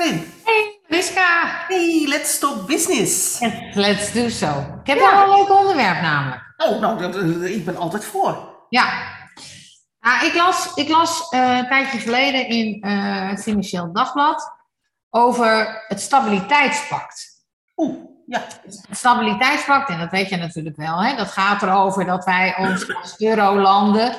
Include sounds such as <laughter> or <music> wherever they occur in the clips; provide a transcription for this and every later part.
Karin. Hey, Wiska. Hey, let's talk business. Let's do so. Ik heb Ja. wel een leuk onderwerp namelijk. Oh, nou, eh, ik ben altijd voor. Ja. Ah, ik las, ik las eh, een tijdje geleden in eh, het Financieel Dagblad over het stabiliteitspact. Oeh, ja. Het stabiliteitspact, en dat weet je natuurlijk wel, hè, dat gaat erover dat wij ons als eurolanden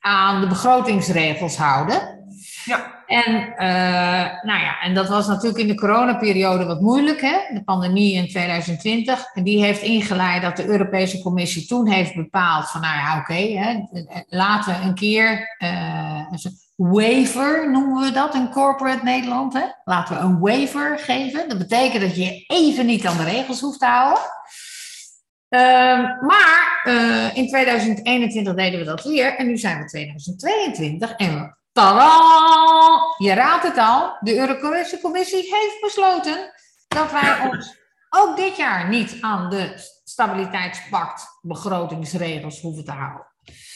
aan de begrotingsregels houden. Ja. En, eh, nou ja, en dat was natuurlijk in de coronaperiode wat moeilijk, hè? de pandemie in 2020. En die heeft ingeleid dat de Europese Commissie toen heeft bepaald van, nou ja, oké, laten we een keer eh, een waiver, noemen we dat in corporate Nederland. Hè? Laten we een waiver geven. Dat betekent dat je even niet aan de regels hoeft te houden. Ehm, maar eh, in 2021 deden we dat weer en nu zijn we 2022 en Tadaa! Je raadt het al, de Europese Commissie heeft besloten dat wij <coughs> ons ook dit jaar niet aan de stabiliteitspact begrotingsregels hoeven te houden.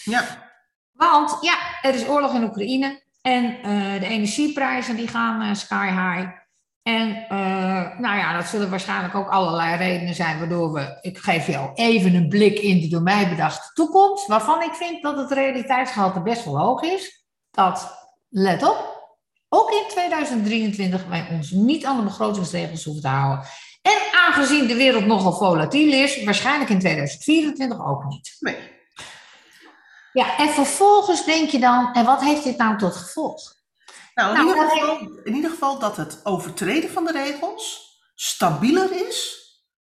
Ja. Want ja, er is oorlog in Oekraïne en eh, de energieprijzen die gaan eh, sky high. En eh, nou ja, dat zullen waarschijnlijk ook allerlei redenen zijn waardoor we, ik geef jou even een blik in de door mij bedachte toekomst, waarvan ik vind dat het realiteitsgehalte best wel hoog is dat, let op, ook in 2023 wij ons niet aan de begrotingsregels hoeven te houden. En aangezien de wereld nogal volatiel is, waarschijnlijk in 2024 ook niet. Nee. Ja, en vervolgens denk je dan, en wat heeft dit nou tot gevolg? Nou, in, Nou, ieder geval, in ieder geval dat het overtreden van de regels stabieler is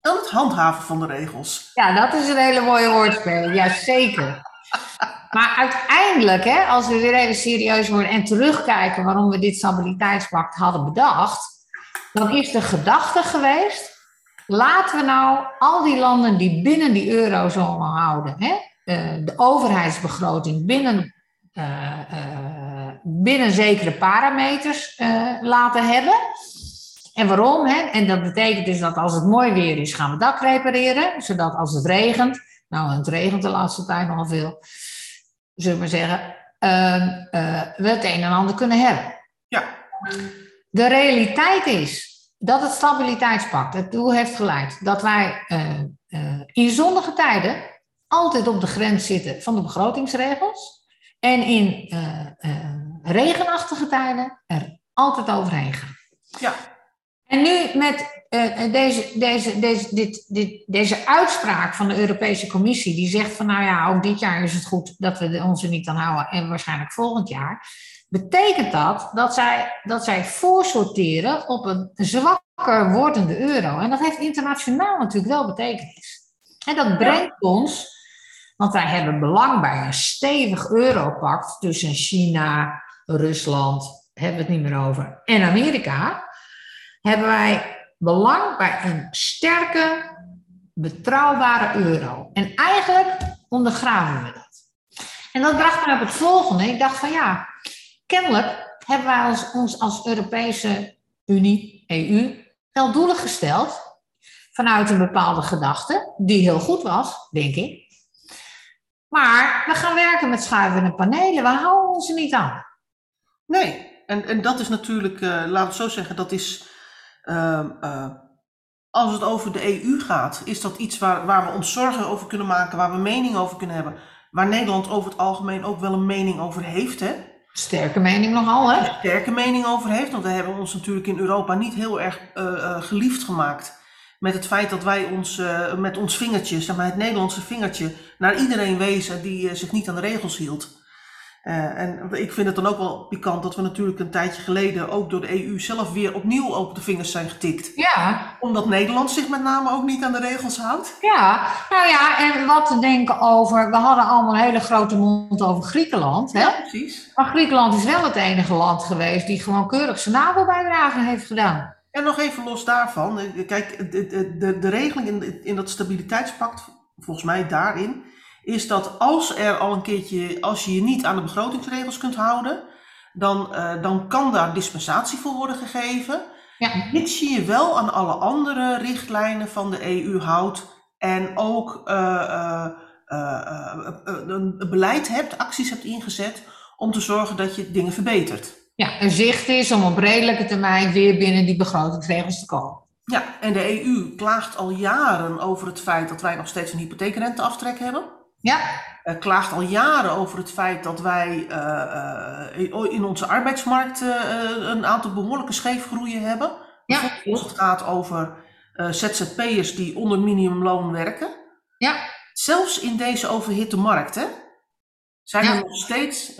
dan het handhaven van de regels. Ja, dat is een hele mooie woordspeling, ja zeker. Maar uiteindelijk, hè, als we weer even serieus worden en terugkijken waarom we dit stabiliteitspact hadden bedacht, dan is de gedachte geweest, laten we nou al die landen die binnen die eurozone houden, hè, eh, de overheidsbegroting binnen, eh, binnen zekere parameters laten hebben. En waarom? Hè? En dat betekent dus dat als het mooi weer is, gaan we dak repareren, zodat als het regent, nou het regent de laatste tijd nogal veel, zullen we maar zeggen, ehm, eh, we het een en ander kunnen hebben. Ja. De realiteit is dat het stabiliteitspact ertoe heeft geleid dat wij eh, eh, in zonnige tijden altijd op de grens zitten van de begrotingsregels en in regenachtige tijden er altijd overheen gaan. Ja. En nu met eh, deze, deze, deze, dit, dit, deze uitspraak van de Europese Commissie, die zegt van nou ja, ook dit jaar is het goed dat we ons er niet aan houden en waarschijnlijk volgend jaar, betekent dat dat zij, dat zij voorsorteren op een zwakker wordende euro. En dat heeft internationaal natuurlijk wel betekenis. En dat brengt ons, want wij hebben belang bij een stevig europact tussen China, Rusland, hebben we het niet meer over, en Amerika hebben wij belang bij een sterke, betrouwbare euro. En eigenlijk ondergraven we dat. En dat bracht me op het volgende. Ik dacht van ja, kennelijk hebben wij ons, ons als Europese Unie, EU, wel doelen gesteld vanuit een bepaalde gedachte, die heel goed was, denk ik. Maar we gaan werken met schuivende panelen. We houden ons er niet aan. Nee, en, en dat is natuurlijk, eh laten we het zo zeggen, dat is, ehm, eh, als het over de EU gaat, is dat iets waar, waar we ons zorgen over kunnen maken, waar we mening over kunnen hebben, waar Nederland over het algemeen ook wel een mening over heeft, hè? Sterke mening nogal, hè? Een sterke mening over heeft, want we hebben ons natuurlijk in Europa niet heel erg eh, eh, geliefd gemaakt met het feit dat wij ons met ons vingertje, zeg maar het Nederlandse vingertje, naar iedereen wezen die zich niet aan de regels hield. Eh, en ik vind het dan ook wel pikant dat we natuurlijk een tijdje geleden ook door de EU zelf weer opnieuw op de vingers zijn getikt. Ja, Omdat Nederland zich met name ook niet aan de regels houdt. Ja, nou ja, en wat te denken over. We hadden allemaal een hele grote mond over Griekenland. Hè? precies. Maar Griekenland is wel het enige land geweest die gewoon keurig zijn NAVO-bijdrage heeft gedaan. En nog even los daarvan, eh, kijk, de, de, de, de regeling in, in dat stabiliteitspact, volgens mij daarin, is dat als er al een keertje, als je je niet aan de begrotingsregels kunt houden, dan, eh, dan kan daar dispensatie voor worden gegeven. Ja. Mits je je wel aan alle andere richtlijnen van de EU houdt en ook eh, eh, een beleid hebt, acties hebt ingezet om te zorgen dat je dingen verbetert. Ja, een zicht is om op redelijke termijn weer binnen die begrotingsregels te komen. Ja, en de EU klaagt al jaren over het feit dat wij nog steeds een hypotheekrenteaftrek hebben. Ja, Uh, klaagt al jaren over het feit dat wij uh, uh, in onze arbeidsmarkt een aantal behoorlijke scheefgroeien hebben. Ja. Het gaat over ZZP'ers die onder minimumloon werken. ja, Zelfs in deze overhitte markt hè, zijn Ja. er nog steeds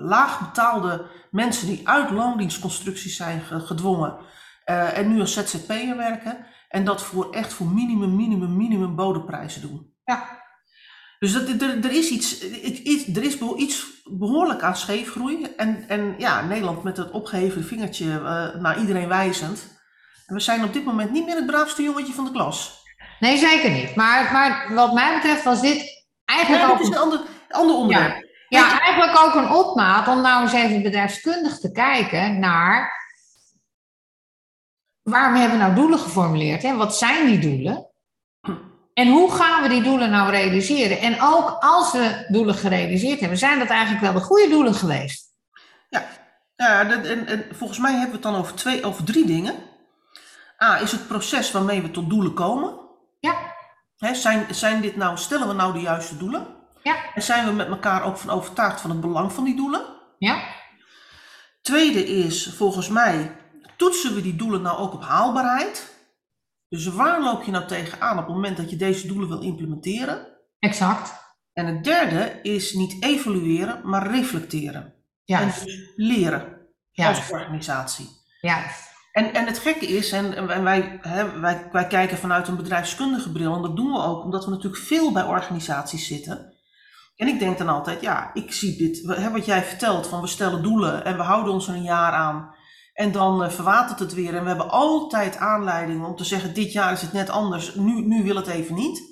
laag betaalde mensen die uit loondienstconstructies zijn ge- gedwongen eh, en nu als ZZP'er werken. En dat voor echt voor minimum, minimum, minimum bodemprijzen doen. Ja. Dus dat, er, er is iets, er is iets behoorlijk aan scheefgroei. En, en ja, Nederland met het opgeheven vingertje eh, naar iedereen wijzend. En we zijn op dit moment niet meer het braafste jongetje van de klas. Nee, zeker niet. Maar, maar wat mij betreft was dit eigenlijk Ja, ook is een ander onderwerp. Ja, eigenlijk ook een opmaat om nou eens even bedrijfskundig te kijken naar waarom hebben we nou doelen geformuleerd en wat zijn die doelen? En hoe gaan we die doelen nou realiseren? En ook als we doelen gerealiseerd hebben, zijn dat eigenlijk wel de goede doelen geweest? Ja, dat- en, en volgens mij hebben we het dan over, twee, over drie dingen. A, is het proces waarmee we tot doelen komen. Ja, Hè, zijn, zijn dit nou, stellen we nou de juiste doelen? ja, En zijn we met elkaar ook van overtuigd van het belang van die doelen? ja, Tweede is, volgens mij, toetsen we die doelen nou ook op haalbaarheid? Dus waar loop je nou tegenaan op het moment dat je deze doelen wil implementeren? exact. En het derde is niet evalueren, maar reflecteren. Juist, En dus leren juist, als organisatie. juist. En, en het gekke is, en, en wij, hè, wij, wij kijken vanuit een bedrijfskundige bril, en dat doen we ook omdat we natuurlijk veel bij organisaties zitten. En ik denk dan altijd, ja, ik zie dit, hè, wat jij vertelt, van we stellen doelen en we houden ons er een jaar aan. En dan eh, verwatert het weer en we hebben altijd aanleiding om te zeggen, dit jaar is het net anders, nu, nu wil het even niet.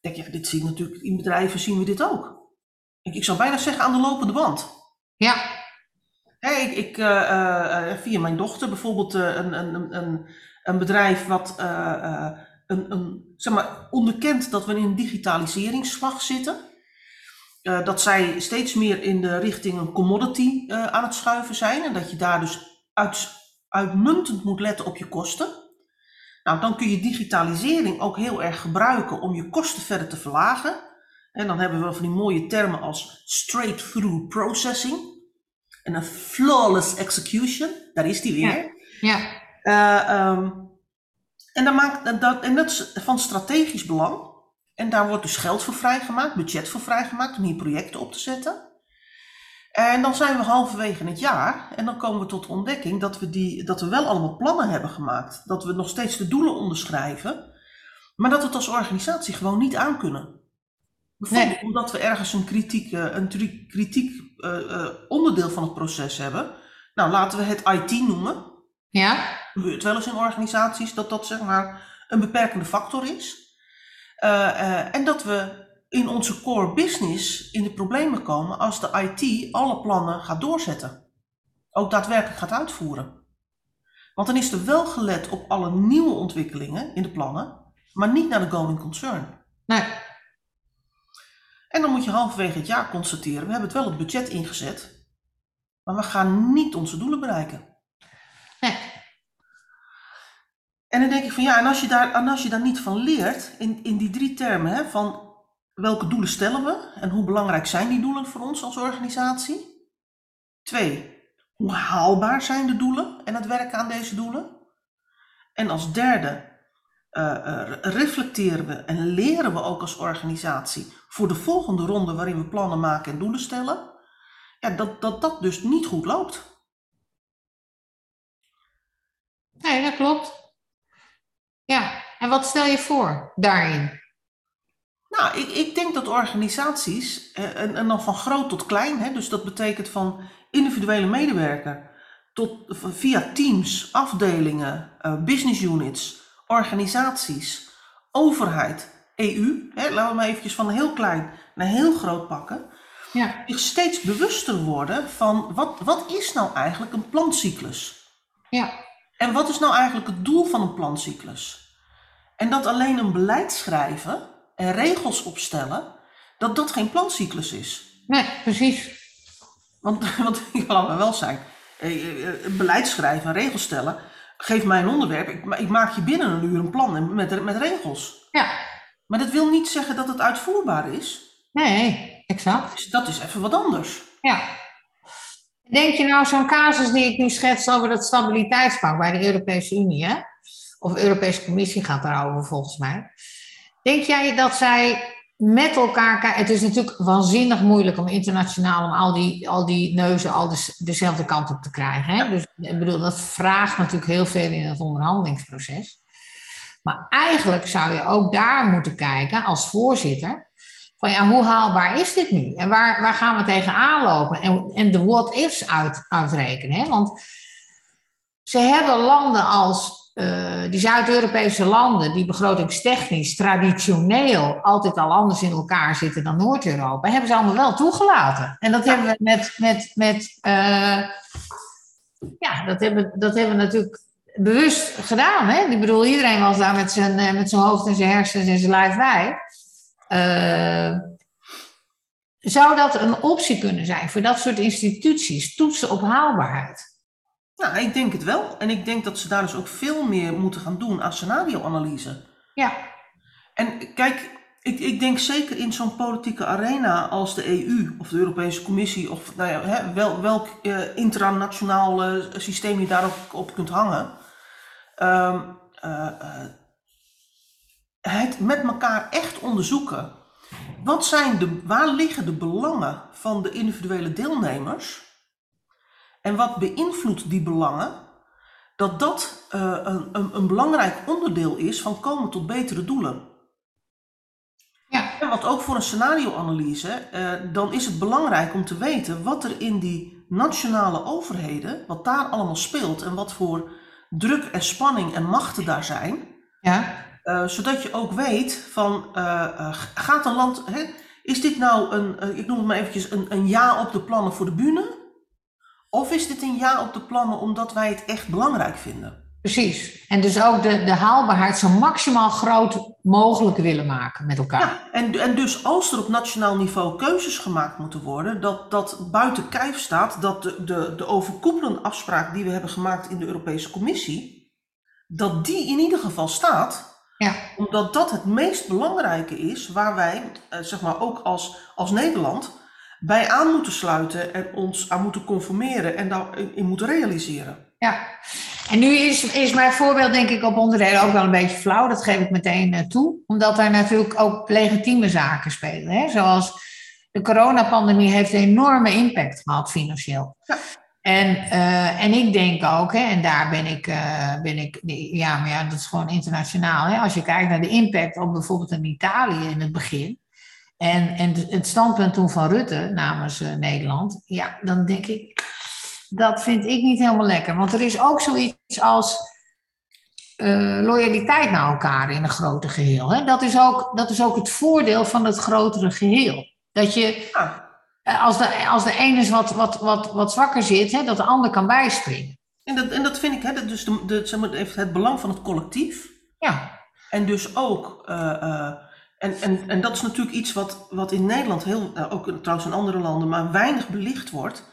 Denk je, ja, dit zie ik natuurlijk, in bedrijven zien we dit ook. Ik, ik zou bijna zeggen aan de lopende band. Ja, Hè, ik, ik, eh, eh, via mijn dochter bijvoorbeeld een, een, een, een bedrijf wat een, een, zeg maar, onderkent dat we in een digitaliseringsslag zitten. Dat zij steeds meer in de richting een commodity aan het schuiven zijn. En dat je daar dus uit, uitmuntend moet letten op je kosten. Nou, dan kun je digitalisering ook heel erg gebruiken om je kosten verder te verlagen. En dan hebben we van die mooie termen als straight-through processing en een flawless execution. Daar is die weer. ja, Eh, ehm, en, dan maakt, dat, en dat is van strategisch belang. En daar wordt dus geld voor vrijgemaakt, budget voor vrijgemaakt om hier projecten op te zetten. En dan zijn we halverwege het jaar en dan komen we tot de ontdekking dat we, die, dat we wel allemaal plannen hebben gemaakt. Dat we nog steeds de doelen onderschrijven, maar dat we het als organisatie gewoon niet aankunnen. Bijvoorbeeld Nee. omdat we ergens een kritiek, eh, een kritiek eh, eh, onderdeel van het proces hebben. Nou, laten we het IT noemen ja, gebeurt wel eens in organisaties dat dat zeg maar een beperkende factor is. En dat we in onze core business in de problemen komen als de IT alle plannen gaat doorzetten. Ook daadwerkelijk gaat uitvoeren. Want dan is er wel gelet op alle nieuwe ontwikkelingen in de plannen, maar niet naar de going concern. nee, En dan moet je halverwege het jaar constateren, we hebben het wel het budget ingezet, maar we gaan niet onze doelen bereiken. nee, En dan denk ik van ja, en als je daar, en als je daar niet van leert, in, in die drie termen, hè, van welke doelen stellen we en hoe belangrijk zijn die doelen voor ons als organisatie? Twee, hoe haalbaar zijn de doelen en het werken aan deze doelen? En als derde, eh, eh, reflecteren we en leren we ook als organisatie voor de volgende ronde waarin we plannen maken en doelen stellen, ja, dat, dat dat dus niet goed loopt. nee, dat klopt. Ja, en wat stel je voor daarin? Nou, ik, ik denk dat organisaties, eh, en, en dan van groot tot klein, hè, dus dat betekent van individuele medewerker tot via teams, afdelingen, eh, business units, organisaties, overheid, EU, hè, laten we maar eventjes van heel klein naar heel groot pakken, Ja, zich steeds bewuster worden van wat, wat is nou eigenlijk een plancyclus? ja, En wat is nou eigenlijk het doel van een plancyclus? En dat alleen een beleid schrijven en regels opstellen, dat dat geen plancyclus is. nee, precies. Want, <laughs> want laten we wel zijn, eh, eh, beleid schrijven en regels stellen. Geef mij een onderwerp, ik, ik maak je binnen een uur een plan met, met regels. Ja. Maar dat wil niet zeggen dat het uitvoerbaar is. Nee, exact. Dus dat is even wat anders. Ja. Denk je nou zo'n casus die ik nu schets over dat stabiliteitspact bij de Europese Unie, hè? of de Europese Commissie gaat daarover volgens mij. Denk jij dat zij met elkaar kijken? Het is natuurlijk waanzinnig moeilijk om internationaal om al die, al die neuzen al de, dezelfde kant op te krijgen. Hè? Dus ik bedoel, dat vraagt natuurlijk heel veel in het onderhandelingsproces. Maar eigenlijk zou je ook daar moeten kijken als voorzitter van ja, hoe haalbaar is dit nu? En waar, waar gaan we tegenaan lopen? En, en de what-ifs uit, uitrekenen. Hè? Want ze hebben landen als uh, die Zuid-Europese landen, die begrotingstechnisch traditioneel altijd al anders in elkaar zitten dan Noord-Europa, hebben ze allemaal wel toegelaten. En dat hebben we met, met, met uh, ja, dat hebben, dat hebben we natuurlijk bewust gedaan. Hè? Ik bedoel, iedereen was daar met zijn, eh, met zijn hoofd en zijn hersens en zijn lijf bij. Uh, zou dat een optie kunnen zijn voor dat soort instituties? Toetsen op haalbaarheid? Nou, ik denk het wel. En ik denk dat ze daar dus ook veel meer moeten gaan doen aan scenario-analyse. Ja. En kijk, ik, ik denk zeker in zo'n politieke arena als de EU of de Europese Commissie, of nou ja, hè, wel, welk uh, internationaal uh, systeem je daarop op kunt hangen. Uh, het met elkaar echt onderzoeken. Wat zijn de, waar liggen de belangen van de individuele deelnemers? En wat beïnvloedt die belangen? Dat dat uh, een, een, een, belangrijk onderdeel is van komen tot betere doelen. Ja. En wat ook voor een scenarioanalyse, uh, dan is het belangrijk om te weten wat er in die nationale overheden, wat daar allemaal speelt en wat voor druk en spanning en machten daar zijn. Ja. Uh, zodat je ook weet van, gaat een land, hè, is dit nou een, ik noem het maar eventjes, een, een ja op de plannen voor de bühne? Of is dit een ja op de plannen omdat wij het echt belangrijk vinden? Precies. En dus ook de, de haalbaarheid zo maximaal groot mogelijk willen maken met elkaar. Ja, en, en dus als er op nationaal niveau keuzes gemaakt moeten worden, dat, dat buiten kijf staat dat de, de, de overkoepelende afspraak die we hebben gemaakt in de Europese Commissie, dat die in ieder geval staat. Ja. Omdat dat het meest belangrijke is waar wij, eh, zeg maar ook als, als Nederland, bij aan moeten sluiten en ons aan moeten conformeren en daarin moeten realiseren. Ja, en nu is, is mijn voorbeeld denk ik op onderdelen ook wel een beetje flauw, dat geef ik meteen uh, toe. Omdat er natuurlijk ook legitieme zaken spelen. Hè? Zoals de coronapandemie heeft een enorme impact gehad financieel. Ja. En, uh, en ik denk ook, hè, en daar ben ik, uh, ben ik, ja, maar ja, dat is gewoon internationaal. Hè? Als je kijkt naar de impact op bijvoorbeeld in Italië in het begin. En, en het standpunt toen van Rutte namens uh, Nederland, ja, dan denk ik, dat vind ik niet helemaal lekker. Want er is ook zoiets als uh, loyaliteit naar elkaar in een groter geheel. Hè? Dat, is ook, dat is ook het voordeel van het grotere geheel. Dat je, uh, als, de, als de ene wat, wat, wat, wat zwakker zit, hè, dat de ander kan bijspringen. En dat, en dat vind ik, hè, dat dus de, de, zeg maar, het belang van het collectief. Ja. En dus ook. En, en, en dat is natuurlijk iets wat, wat in Nederland, heel, ook trouwens in andere landen, maar weinig belicht wordt.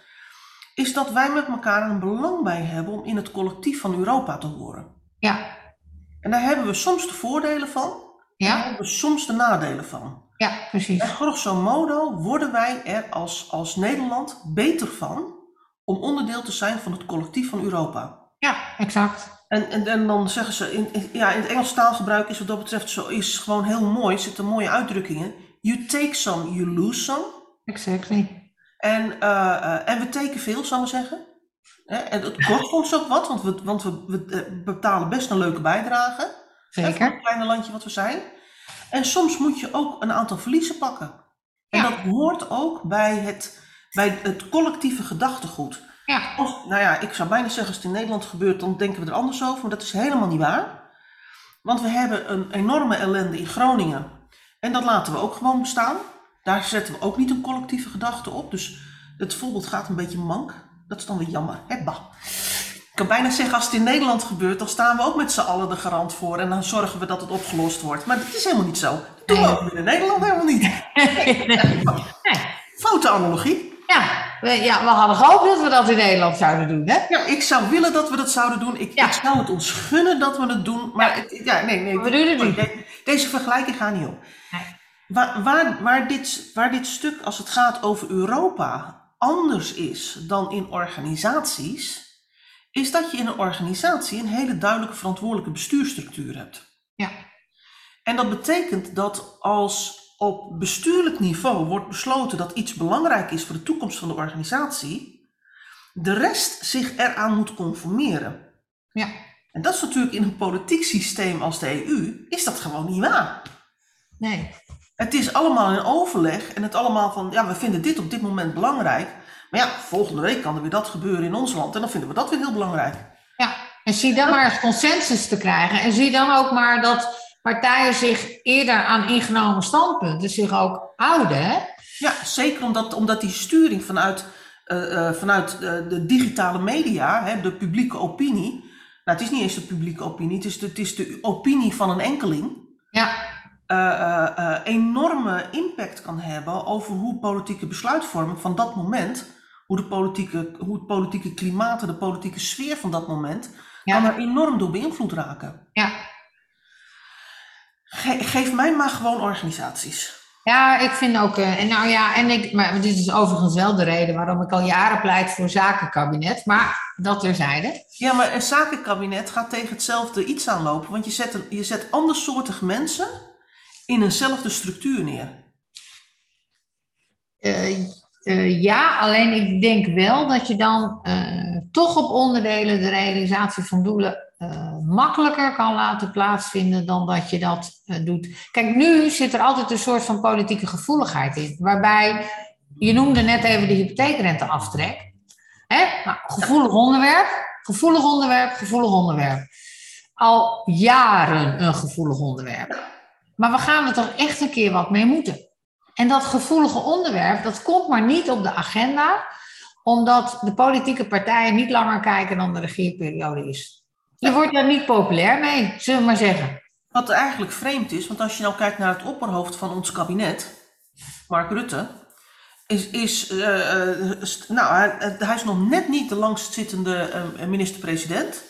Is dat wij met elkaar een belang bij hebben om in het collectief van Europa te horen. Ja. En daar hebben we soms de voordelen van. Ja. Daar hebben we soms de nadelen van. Ja, precies. En grosso modo worden wij er als, als Nederland beter van om onderdeel te zijn van het collectief van Europa. Ja, exact. En, en, en dan zeggen ze, in, in, ja, in het Engels taalgebruik is wat dat betreft zo, is gewoon heel mooi, zitten mooie uitdrukkingen. You take some, you lose some. Exactly. En, uh, uh, en we tekenen veel, zal ik zeggen. Hè? En het kost ons ook wat, want we, want we, we betalen best een leuke bijdrage. Zeker. Hè, het kleine landje wat we zijn. En soms moet je ook een aantal verliezen pakken. En Ja. dat hoort ook bij het, bij het collectieve gedachtegoed. Ja. Of, nou ja, ik zou bijna zeggen, als het in Nederland gebeurt, dan denken we er anders over. Maar dat is helemaal niet waar. Want we hebben een enorme ellende in Groningen. En dat laten we ook gewoon bestaan. Daar zetten we ook niet een collectieve gedachte op. Dus het voorbeeld gaat een beetje mank. Dat is dan weer jammer. Bah. Ik kan bijna zeggen, als het in Nederland gebeurt, dan staan we ook met z'n allen de garant voor. En dan zorgen we dat het opgelost wordt. Maar dat is helemaal niet zo. Dat doen we Nee. ook in Nederland helemaal niet. <laughs> nee. Foute analogie. Ja, we, ja, we hadden gehoopt dat we dat in Nederland zouden doen, hè? Ja, ik zou willen dat we dat zouden doen. Ik, Ja. ik zou het ons gunnen dat we het doen. Maar het- ja, nee, nee. We doen het niet. Deze vergelijking gaat niet. Nee. Waar, waar, waar, dit, waar dit stuk, als het gaat over Europa, anders is dan in organisaties, is dat je in een organisatie een hele duidelijke verantwoordelijke bestuurstructuur hebt. Ja. En dat betekent dat als op bestuurlijk niveau wordt besloten dat iets belangrijk is voor de toekomst van de organisatie, de rest zich eraan moet conformeren. Ja. En dat is natuurlijk in een politiek systeem als de EU, is dat gewoon niet waar. Nee. Het is allemaal in overleg en het allemaal van, ja, we vinden dit op dit moment belangrijk. Maar ja, volgende week kan er weer dat gebeuren in ons land en dan vinden we dat weer heel belangrijk. Ja, en zie dan maar eens consensus te krijgen. En zie dan ook maar dat partijen zich eerder aan ingenomen standpunten zich ook houden. Hè? Ja, zeker omdat, omdat die sturing vanuit, eh, eh, vanuit eh, de digitale media, hè, de publieke opinie. Nou, het is niet eens de publieke opinie, het is de, het is de opinie van een enkeling. Ja, eh, enorme impact kan hebben over hoe politieke besluitvorming van dat moment, hoe, de politieke, hoe het politieke klimaat en de politieke sfeer van dat moment, kan er enorm door beïnvloed raken. ja. Ge- geef mij maar gewoon organisaties. ja, ik vind ook. eh, en nou ja, en ik, maar dit is overigens wel de reden waarom ik al jaren pleit voor zakenkabinet. Maar dat terzijde. Ja, maar een zakenkabinet gaat tegen hetzelfde iets aanlopen, want je zet, een, je zet andersoortige mensen in eenzelfde structuur neer. Eh, eh, ja, alleen ik denk wel dat je dan toch op onderdelen de realisatie van doelen eh, makkelijker kan laten plaatsvinden dan dat je dat eh, doet. Kijk, nu zit er altijd een soort van politieke gevoeligheid in, waarbij je noemde net even de hypotheekrenteaftrek. Hè? Nou, gevoelig onderwerp, gevoelig onderwerp, gevoelig onderwerp. Al jaren een gevoelig onderwerp. Maar we gaan er toch echt een keer wat mee moeten. En dat gevoelige onderwerp, dat komt maar niet op de agenda, omdat de politieke partijen niet langer kijken dan de regeerperiode is. Je wordt daar niet populair mee, zullen we maar zeggen. Wat eigenlijk vreemd is, want als je nou kijkt naar het opperhoofd van ons kabinet, Mark Rutte, is, is eh, eh, st- nou, hij, hij is nog net niet de langstzittende eh, minister-president.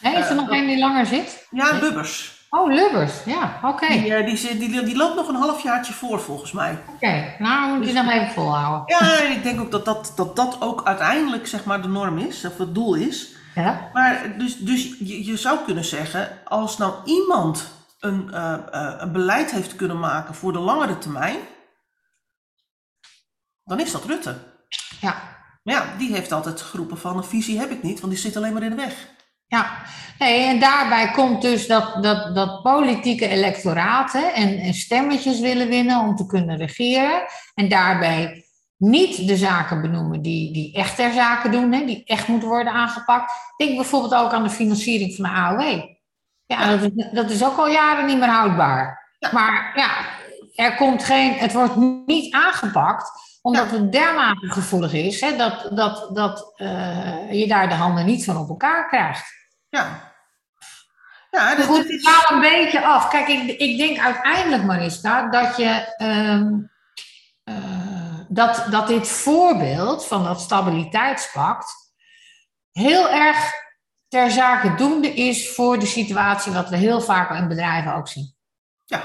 Nee, is er nog één die langer zit? Ja, Lubbers. Oh, Lubbers, ja, oké. Die, eh, die, die, die loopt nog een halfjaartje voor, volgens mij. Oké, nou moet je nog even volhouden. Ja, ik denk ook dat dat, dat dat ook uiteindelijk zeg maar, de norm is, of het doel is. Ja, Maar dus, dus je, je zou kunnen zeggen, als nou iemand een, eh, eh, een beleid heeft kunnen maken voor de langere termijn, dan is dat Rutte. ja. Maar ja, die heeft altijd geroepen van een visie heb ik niet, want die zit alleen maar in de weg. Ja, nee, en daarbij komt dus dat, dat, dat politieke electoraten en, en stemmetjes willen winnen om te kunnen regeren. En daarbij niet de zaken benoemen die, die echt ter zaken doen, hè, die echt moeten worden aangepakt. Denk bijvoorbeeld ook aan de financiering van de AOW. Ja, dat is, dat is ook al jaren niet meer houdbaar. Ja. Maar ja, er komt geen, het wordt niet aangepakt omdat het dermate gevoelig is hè, dat, dat, dat eh, je daar de handen niet van op elkaar krijgt. Ja. Ja, dat, goed, is, een beetje af. Kijk, ik, ik denk uiteindelijk, Mariska, dat je. ehm, eh, dat, dat dit voorbeeld van dat stabiliteitspact heel erg ter zake doende is voor de situatie wat we heel vaak in bedrijven ook zien. ja,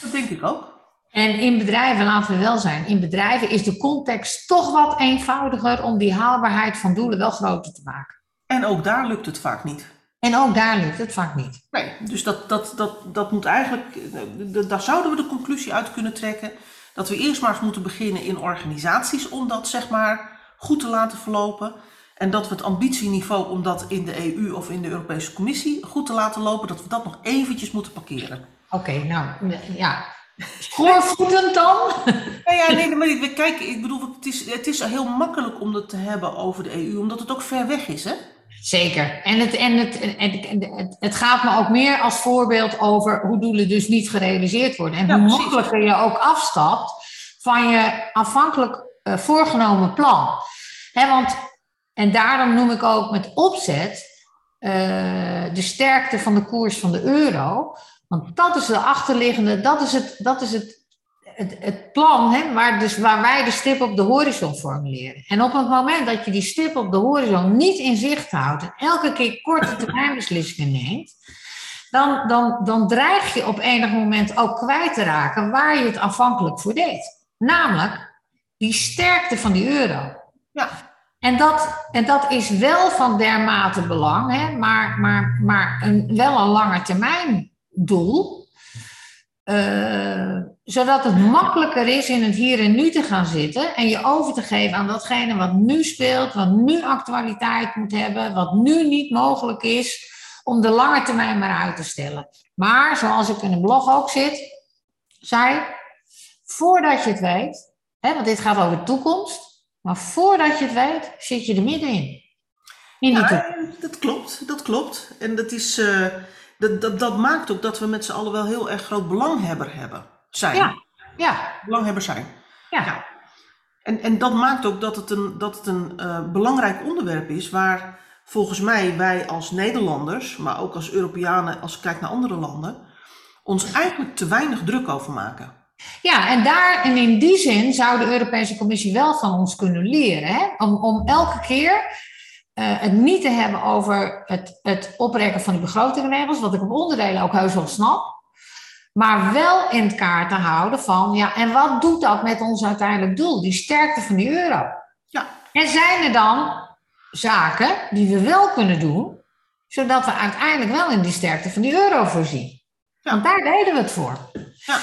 dat denk ik ook. En in bedrijven, laten we wel zijn, in bedrijven is de context toch wat eenvoudiger om die haalbaarheid van doelen wel groter te maken. En ook daar lukt het vaak niet. En ook daar lukt het vaak niet. Nee, dus dat, dat, dat, dat moet eigenlijk, eh, daar zouden we de conclusie uit kunnen trekken dat we eerst maar eens moeten beginnen in organisaties om dat zeg maar goed te laten verlopen. En dat we het ambitieniveau om dat in de EU of in de Europese Commissie goed te laten lopen, dat we dat nog eventjes moeten parkeren. Oké, nou ja. Schoorvoetend dan? <laughs> Nou ja, nee, maar kijk, ik bedoel, het is, het is heel makkelijk om het te hebben over de EU, omdat het ook ver weg is, hè? Zeker. En, het, en het, het, het, het gaat me ook meer als voorbeeld over hoe doelen dus niet gerealiseerd worden. En Ja, hoe precies. makkelijker je ook afstapt van je afhankelijk eh, voorgenomen plan. Hè, want, en daarom noem ik ook met opzet eh, de sterkte van de koers van de euro. Want dat is de achterliggende, dat is het, dat is het het, het plan hè, waar, dus, waar wij de stip op de horizon formuleren. En op het moment dat je die stip op de horizon niet in zicht houdt en elke keer korte termijnbeslissingen neemt, dan, dan, dan dreig je op enig moment ook kwijt te raken waar je het afhankelijk voor deed. Namelijk die sterkte van die euro. Ja. En dat, en dat is wel van dermate belang, hè, maar, maar, maar een, wel een lange termijn doel. Uh, zodat het makkelijker is in het hier en nu te gaan zitten en je over te geven aan datgene wat nu speelt, wat nu actualiteit moet hebben, wat nu niet mogelijk is, om de lange termijn maar uit te stellen. Maar zoals ik in de blog ook zit, zei, voordat je het weet, hè, want dit gaat over de toekomst, maar voordat je het weet, zit je er middenin. In ja, dat klopt, dat klopt. En dat is. Uh dat, dat, dat maakt ook dat we met z'n allen wel heel erg groot belanghebber hebben, zijn. Ja, ja. Belanghebber zijn. Ja. ja. En, en dat maakt ook dat het een, dat het een uh, belangrijk onderwerp is waar volgens mij wij als Nederlanders, maar ook als Europeanen, als ik kijk naar andere landen, ons eigenlijk te weinig druk over maken. Ja, en, daar, en in die zin zou de Europese Commissie wel van ons kunnen leren. Hè? Om, om elke keer uh, het niet te hebben over het, het oprekken van die begrotingregels, wat ik op onderdelen ook heus wel snap. Maar wel in het kaart te houden van, ja, en wat doet dat met ons uiteindelijk doel? Die sterkte van die euro. Ja. En zijn er dan zaken die we wel kunnen doen, zodat we uiteindelijk wel in die sterkte van die euro voorzien? Ja. Want daar deden we het voor. Ja.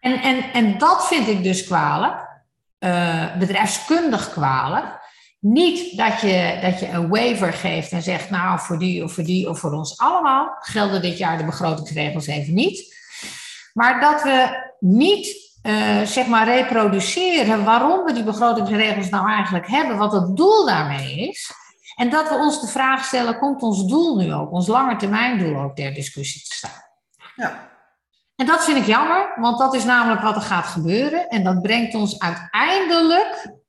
En, en, en dat vind ik dus kwalijk, uh, bedrijfskundig kwalijk. Niet dat je, dat je een waiver geeft en zegt, nou, voor die of voor die of voor ons allemaal gelden dit jaar de begrotingsregels even niet. Maar dat we niet, uh, zeg maar, reproduceren waarom we die begrotingsregels nou eigenlijk hebben, wat het doel daarmee is. En dat we ons de vraag stellen, komt ons doel nu ook, ons langetermijndoel ook ter discussie te staan? Ja. En dat vind ik jammer, want dat is namelijk wat er gaat gebeuren. En dat brengt ons uiteindelijk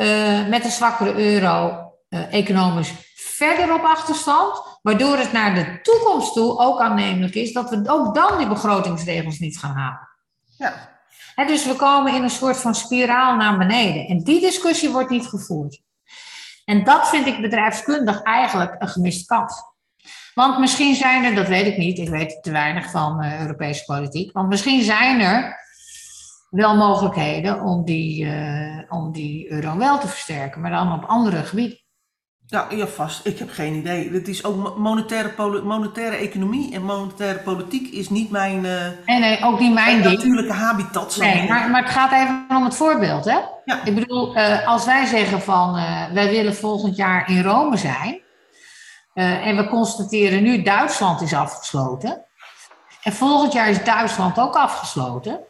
uh, met een zwakkere euro uh, economisch verder op achterstand. Waardoor het naar de toekomst toe ook aannemelijk is dat we ook dan die begrotingsregels niet gaan halen. Ja. He, dus we komen in een soort van spiraal naar beneden. En die discussie wordt niet gevoerd. En dat vind ik bedrijfskundig eigenlijk een gemist kans. Want misschien zijn er, dat weet ik niet, ik weet te weinig van uh, Europese politiek, want misschien zijn er wel mogelijkheden om die, uh, om die euro wel te versterken, maar dan op andere gebieden. Ja, ja, vast. Ik heb geen idee. Het is ook monetaire, monetaire economie en monetaire politiek is niet mijn. Uh, nee, nee, ook niet mijn ding. natuurlijke habitat. Nee, maar, maar het gaat even om het voorbeeld, hè? Ja. Ik bedoel, uh, als wij zeggen van wij willen volgend jaar in Rome zijn. en we constateren nu Duitsland is afgesloten. En volgend jaar is Duitsland ook afgesloten.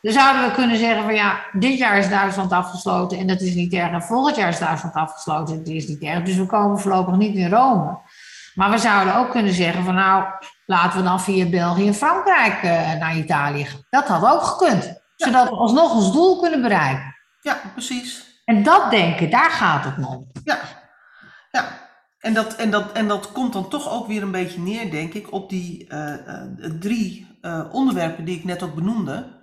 Dan zouden we kunnen zeggen van ja, dit jaar is Duitsland afgesloten en dat is niet erg. En volgend jaar is Duitsland afgesloten en dat is niet erg. Dus we komen voorlopig niet in Rome. Maar we zouden ook kunnen zeggen van nou, laten we dan via België en Frankrijk uh, naar Italië gaan. Dat had ook gekund. Zodat we alsnog ons doel kunnen bereiken. Ja, precies. En dat denken, daar gaat het om. Ja, ja. En dat, en, dat, en dat komt dan toch ook weer een beetje neer, denk ik, op die uh, uh, drie onderwerpen die ik net ook benoemde.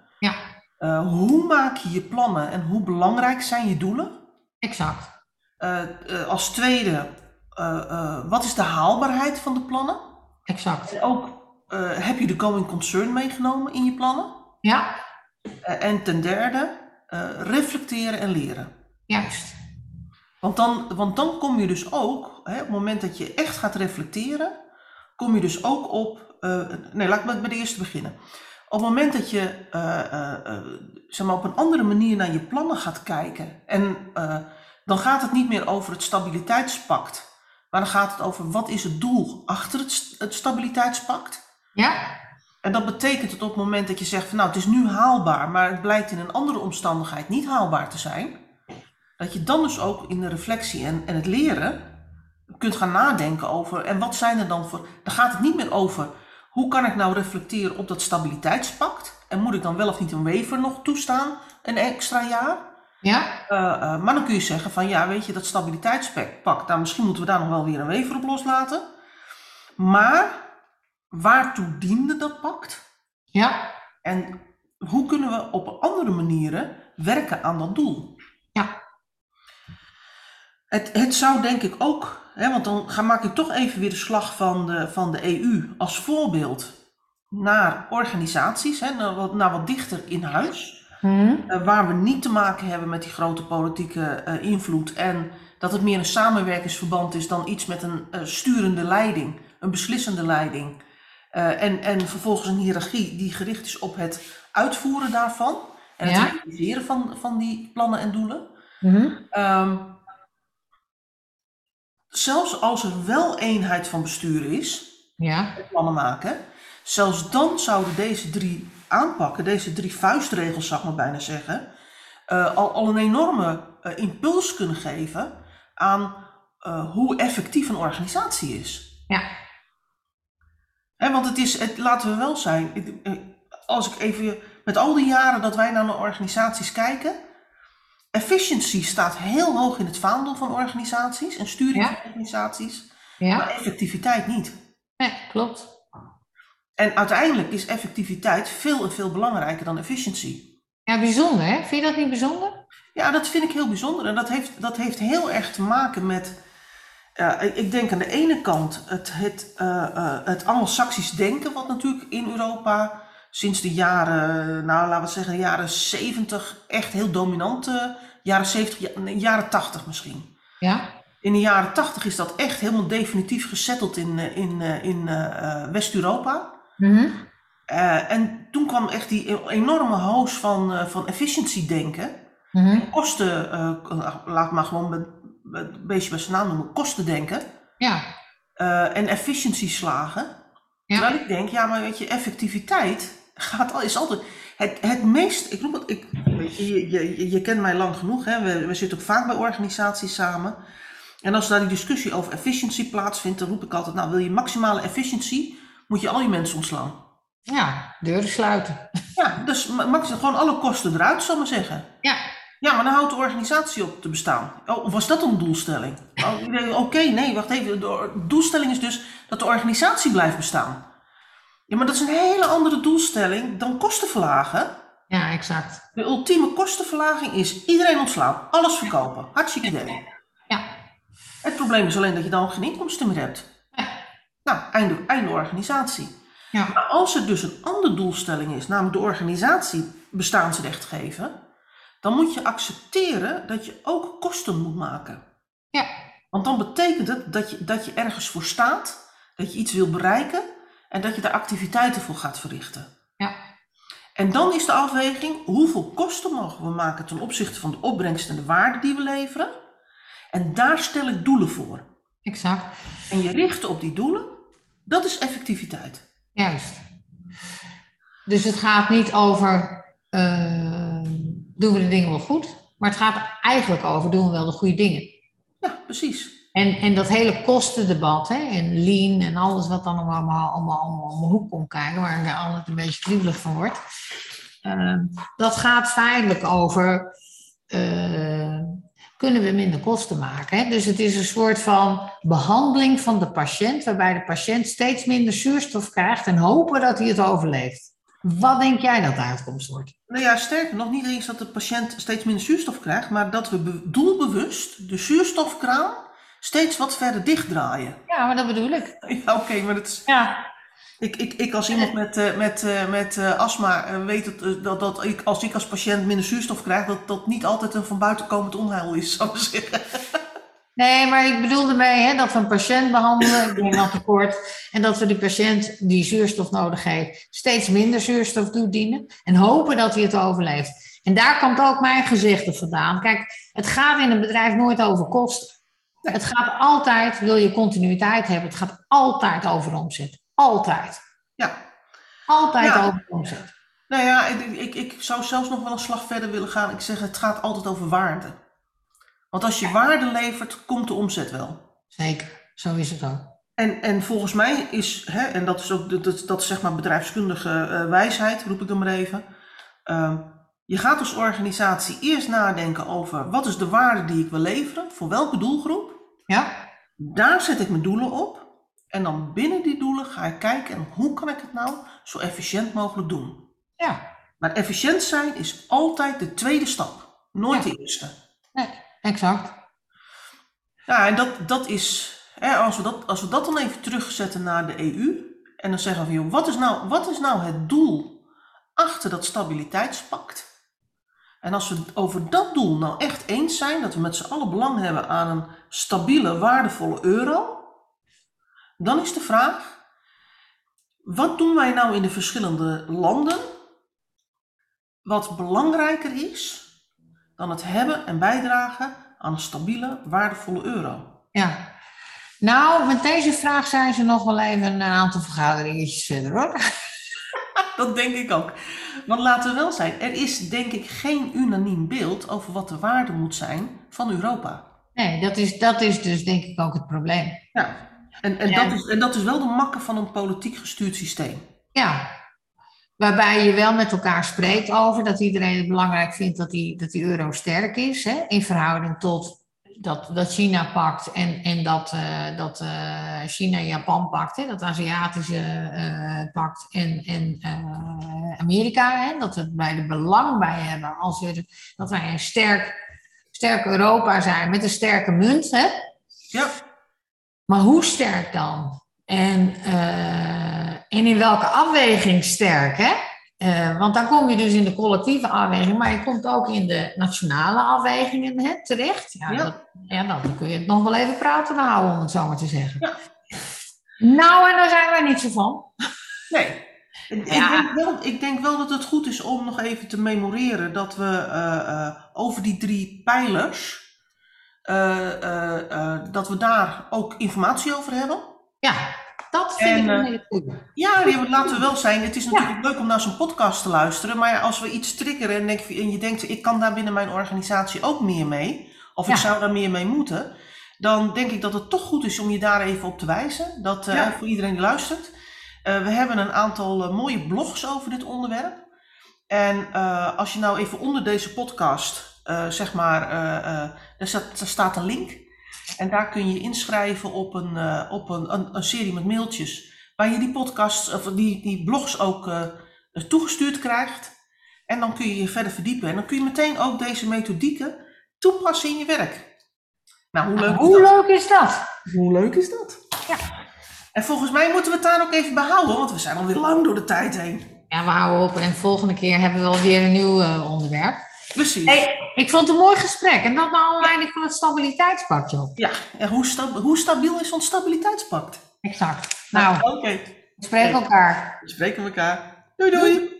Uh, hoe maak je je plannen en hoe belangrijk zijn je doelen? Exact. Uh, uh, als tweede, wat is de haalbaarheid van de plannen? Exact. En ook, heb je de going concern meegenomen in je plannen? Ja. en ten derde, reflecteren en leren. Juist. Want dan, want dan kom je dus ook, hè, op het moment dat je echt gaat reflecteren, kom je dus ook op, nee laat ik met, met de eerste beginnen. Op het moment dat je uh, uh, zeg maar op een andere manier naar je plannen gaat kijken, en dan gaat het niet meer over het stabiliteitspact, maar dan gaat het over wat is het doel achter het, het stabiliteitspact. Ja. En dat betekent dat op het moment dat je zegt van nou het is nu haalbaar, maar het blijkt in een andere omstandigheid niet haalbaar te zijn, dat je dan dus ook in de reflectie en, en het leren kunt gaan nadenken over en wat zijn er dan voor. Dan gaat het niet meer over hoe kan ik nou reflecteren op dat stabiliteitspact? En moet ik dan wel of niet een waiver nog toestaan, een extra jaar? Ja. Uh, uh, maar dan kun je zeggen van ja, weet je, dat stabiliteitspact, nou misschien moeten we daar nog wel weer een waiver op loslaten. Maar waartoe diende dat pact? Ja. En hoe kunnen we op andere manieren werken aan dat doel? Ja. Het, het zou denk ik ook, hè, want dan ga, maak ik toch even weer de slag van de, van de EU als voorbeeld naar organisaties, hè, naar, wat, naar wat dichter in huis. Mhm. eh, waar we niet te maken hebben met die grote politieke eh, invloed en dat het meer een samenwerkingsverband is dan iets met een eh, sturende leiding, een beslissende leiding. En, en vervolgens een hiërarchie die gericht is op het uitvoeren daarvan en het Ja. realiseren van, van die plannen en doelen. Mhm. Ehm, zelfs als er wel eenheid van bestuur is, Ja. plannen maken. Zelfs dan zouden deze drie aanpakken, deze drie vuistregels zou ik maar bijna zeggen, eh, al, al een enorme eh, impuls kunnen geven aan eh, hoe effectief een organisatie is. Ja. Hè, want het is, het, laten we wel zijn, als ik even met al die jaren dat wij naar de organisaties kijken, efficiency staat heel hoog in het vaandel van organisaties en sturing Ja. van organisaties, Ja. maar effectiviteit niet. Nee, klopt. En uiteindelijk is effectiviteit veel en veel belangrijker dan efficiëntie. Ja, bijzonder, hè? Vind je dat niet bijzonder? Ja, dat vind ik heel bijzonder. En dat heeft, dat heeft heel erg te maken met. ja, ik, ik denk aan de ene kant het, het, eh eh het Anglo-Saxisch denken, wat natuurlijk in Europa sinds de jaren, nou laten we zeggen, de jaren 70 echt heel dominant. eh, jaren 70, ja, nee, jaren 80 misschien. Ja. In de jaren 80 is dat echt helemaal definitief gesetteld in, eh, in, eh, in West-Europa. Eh, en toen kwam echt die enorme hoos van, eh van efficiency denken. Mhm. Kosten, laat maar gewoon een beetje bij zijn naam noemen, kosten denken. Ja. en efficiency slagen. Ja. Terwijl ik denk, ja, maar weet je, effectiviteit gaat, al- is altijd het, het meest. Ik noem het, ik, je, je, je, kent mij lang genoeg, hè? We, we zitten ook vaak bij organisaties samen. En als daar die discussie over efficiency plaatsvindt, dan roep ik altijd, nou, wil je maximale efficiency, moet je al je mensen ontslaan. Ja, deuren sluiten. Ja, dus maximaal gewoon alle kosten eruit, zal ik maar zeggen. Ja. Ja, maar dan houdt de organisatie op te bestaan. Oh, was dat een doelstelling? Oh, Oké, nee, wacht even. De doelstelling is dus dat de organisatie blijft bestaan. Ja, maar dat is een hele andere doelstelling dan kosten verlagen. Ja, exact. De ultieme kostenverlaging is iedereen ontslaan, alles verkopen. Hartstikke idee. Ja. Het probleem is alleen dat je dan geen inkomsten meer hebt. Ja. Nou, einde, einde organisatie. Ja. Maar als er dus een andere doelstelling is, namelijk de organisatie bestaansrecht geven, dan moet je accepteren dat je ook kosten moet maken. Ja. Want dan betekent het dat je, dat je ergens voor staat, dat je iets wil bereiken en dat je daar activiteiten voor gaat verrichten. Ja. En dan is de afweging, hoeveel kosten mogen we maken ten opzichte van de opbrengst en de waarde die we leveren? En daar stel ik doelen voor. Exact. En je richten op die doelen, dat is effectiviteit. Juist. Dus het gaat niet over eh, doen we de dingen wel goed, maar het gaat eigenlijk over doen we wel de goede dingen. Ja, precies. En, en dat hele kostendebat hè, en lean en alles wat dan allemaal, allemaal, allemaal, om de hoek komt kijken, waar ik altijd een beetje kriebelig van word. eh, dat gaat feitelijk over eh, kunnen we minder kosten maken. Hè? Dus het is een soort van behandeling van de patiënt, waarbij de patiënt steeds minder zuurstof krijgt en hopen dat hij het overleeft. Wat denk jij dat de uitkomst wordt? Nou ja, sterker nog, niet eens dat de patiënt steeds minder zuurstof krijgt, maar dat we be- doelbewust de zuurstofkraan steeds wat verder dichtdraaien. Ja, maar dat bedoel ik. <laughs> Ja, oké, maar dat is, Ja, ik, ik, ik als iemand met, eh, met, eh, met eh, astma eh, weet eh, dat, dat ik, als ik als patiënt minder zuurstof krijg, dat dat niet altijd een van buiten komend onheil is, zou ik zeggen. <laughs> Nee, maar ik bedoelde mee hè, dat we een patiënt behandelen, ik denk aan tekort, en dat we die patiënt die zuurstof nodig heeft, steeds minder zuurstof toedienen en hopen dat hij het overleeft. En daar komt ook mijn gezegde vandaan. Kijk, het gaat in een bedrijf nooit over kosten. Het gaat altijd, wil je continuïteit hebben, het gaat altijd over omzet. Altijd. Ja. Altijd Ja. over omzet. Nou ja, ik, ik, ik zou zelfs nog wel een slag verder willen gaan. Ik zeg, het gaat altijd over waarde. Want als je waarde levert, komt de omzet wel. Zeker, zo is het ook. En, en volgens mij is, hè, en dat is ook dat, dat, dat is zeg maar bedrijfskundige eh, wijsheid, roep ik dan maar even. Ehm, je gaat als organisatie eerst nadenken over wat is de waarde die ik wil leveren, voor welke doelgroep. Ja? Daar zet ik mijn doelen op. En dan binnen die doelen ga ik kijken en hoe kan ik het nou zo efficiënt mogelijk doen. Ja. Maar efficiënt zijn is altijd de tweede stap, nooit Ja. de eerste. Nee, exact. Ja, en dat, dat is, hè, als, we dat, als we dat dan even terugzetten naar de EU en dan zeggen we, joh, wat, is nou, wat is nou het doel achter dat stabiliteitspact? En als we over dat doel nou echt eens zijn, dat we met z'n allen belang hebben aan een stabiele, waardevolle euro, dan is de vraag, wat doen wij nou in de verschillende landen wat belangrijker is dan het hebben en bijdragen aan een stabiele, waardevolle euro? Ja. Nou, met deze vraag zijn ze nog wel even een aantal vergaderingetjes verder hoor. Dat denk ik ook. Want laten we wel zijn, er is denk ik geen unaniem beeld over wat de waarde moet zijn van Europa. Nee, dat is, dat is dus denk ik ook het probleem. Ja. En, en, Ja. Dat is, en dat is wel de makke van een politiek gestuurd systeem. Ja. Waarbij je wel met elkaar spreekt over dat iedereen het belangrijk vindt dat die, dat die euro sterk is. Hè, in verhouding tot dat, dat China pakt en, en dat, eh, dat eh, China Japan pakt. Hè, dat Aziatische eh, pakt en, en Amerika. Hè, dat we bij er belang bij hebben als we, dat wij een sterk, sterk Europa zijn met een sterke munt. Hè, Ja, maar hoe sterk dan? En, en in welke afweging sterk? Hè? Eh, want dan kom je dus in de collectieve afweging, maar je komt ook in de nationale afwegingen hè, terecht. Ja, Ja. Dat, ja, dan kun je het nog wel even praten houden, om het zo maar te zeggen. Ja. Nou, en daar zijn wij niet zo van. nee. Ik, denk wel, ik denk wel dat het goed is om nog even te memoreren dat we eh, eh, over die drie pijlers, dat we daar ook informatie over hebben. Ja, dat vind En, ik een eh, hele goede. Ja, die- laten we wel zijn. Het is natuurlijk leuk om naar zo'n podcast te luisteren. Maar ja, als we iets triggeren en, denk, en je denkt, ik kan daar binnen mijn organisatie ook meer mee. Of ik Ja. zou daar meer mee moeten. Dan denk ik dat het toch goed is om je daar even op te wijzen. Dat eh, Ja. voor iedereen die luistert. Eh, we hebben een aantal mooie blogs over dit onderwerp. En als je nou even onder deze podcast, zeg maar, er, staat, er staat een link. En daar kun je inschrijven op een, eh, op een, een, een serie met mailtjes. Waar je die podcasts, of die, die blogs ook eh, toegestuurd krijgt. En dan kun je je verder verdiepen. En dan kun je meteen ook deze methodieken toepassen in je werk. Nou, hoe leuk is Hoe dat? leuk is dat? Hoe leuk is dat? Ja. En volgens mij moeten we het daar ook even behouden, want we zijn alweer lang door de tijd heen. Ja, we houden op en volgende keer hebben we alweer een nieuw eh, onderwerp. Precies. Hey, ik vond het een mooi gesprek. En dat naar aanleiding van het stabiliteitspact, joh. Ja, en hoe, hoe stabiel is ons stabiliteitspact? Exact. Nou, Oké, we spreken elkaar. we spreken elkaar. Doei doei!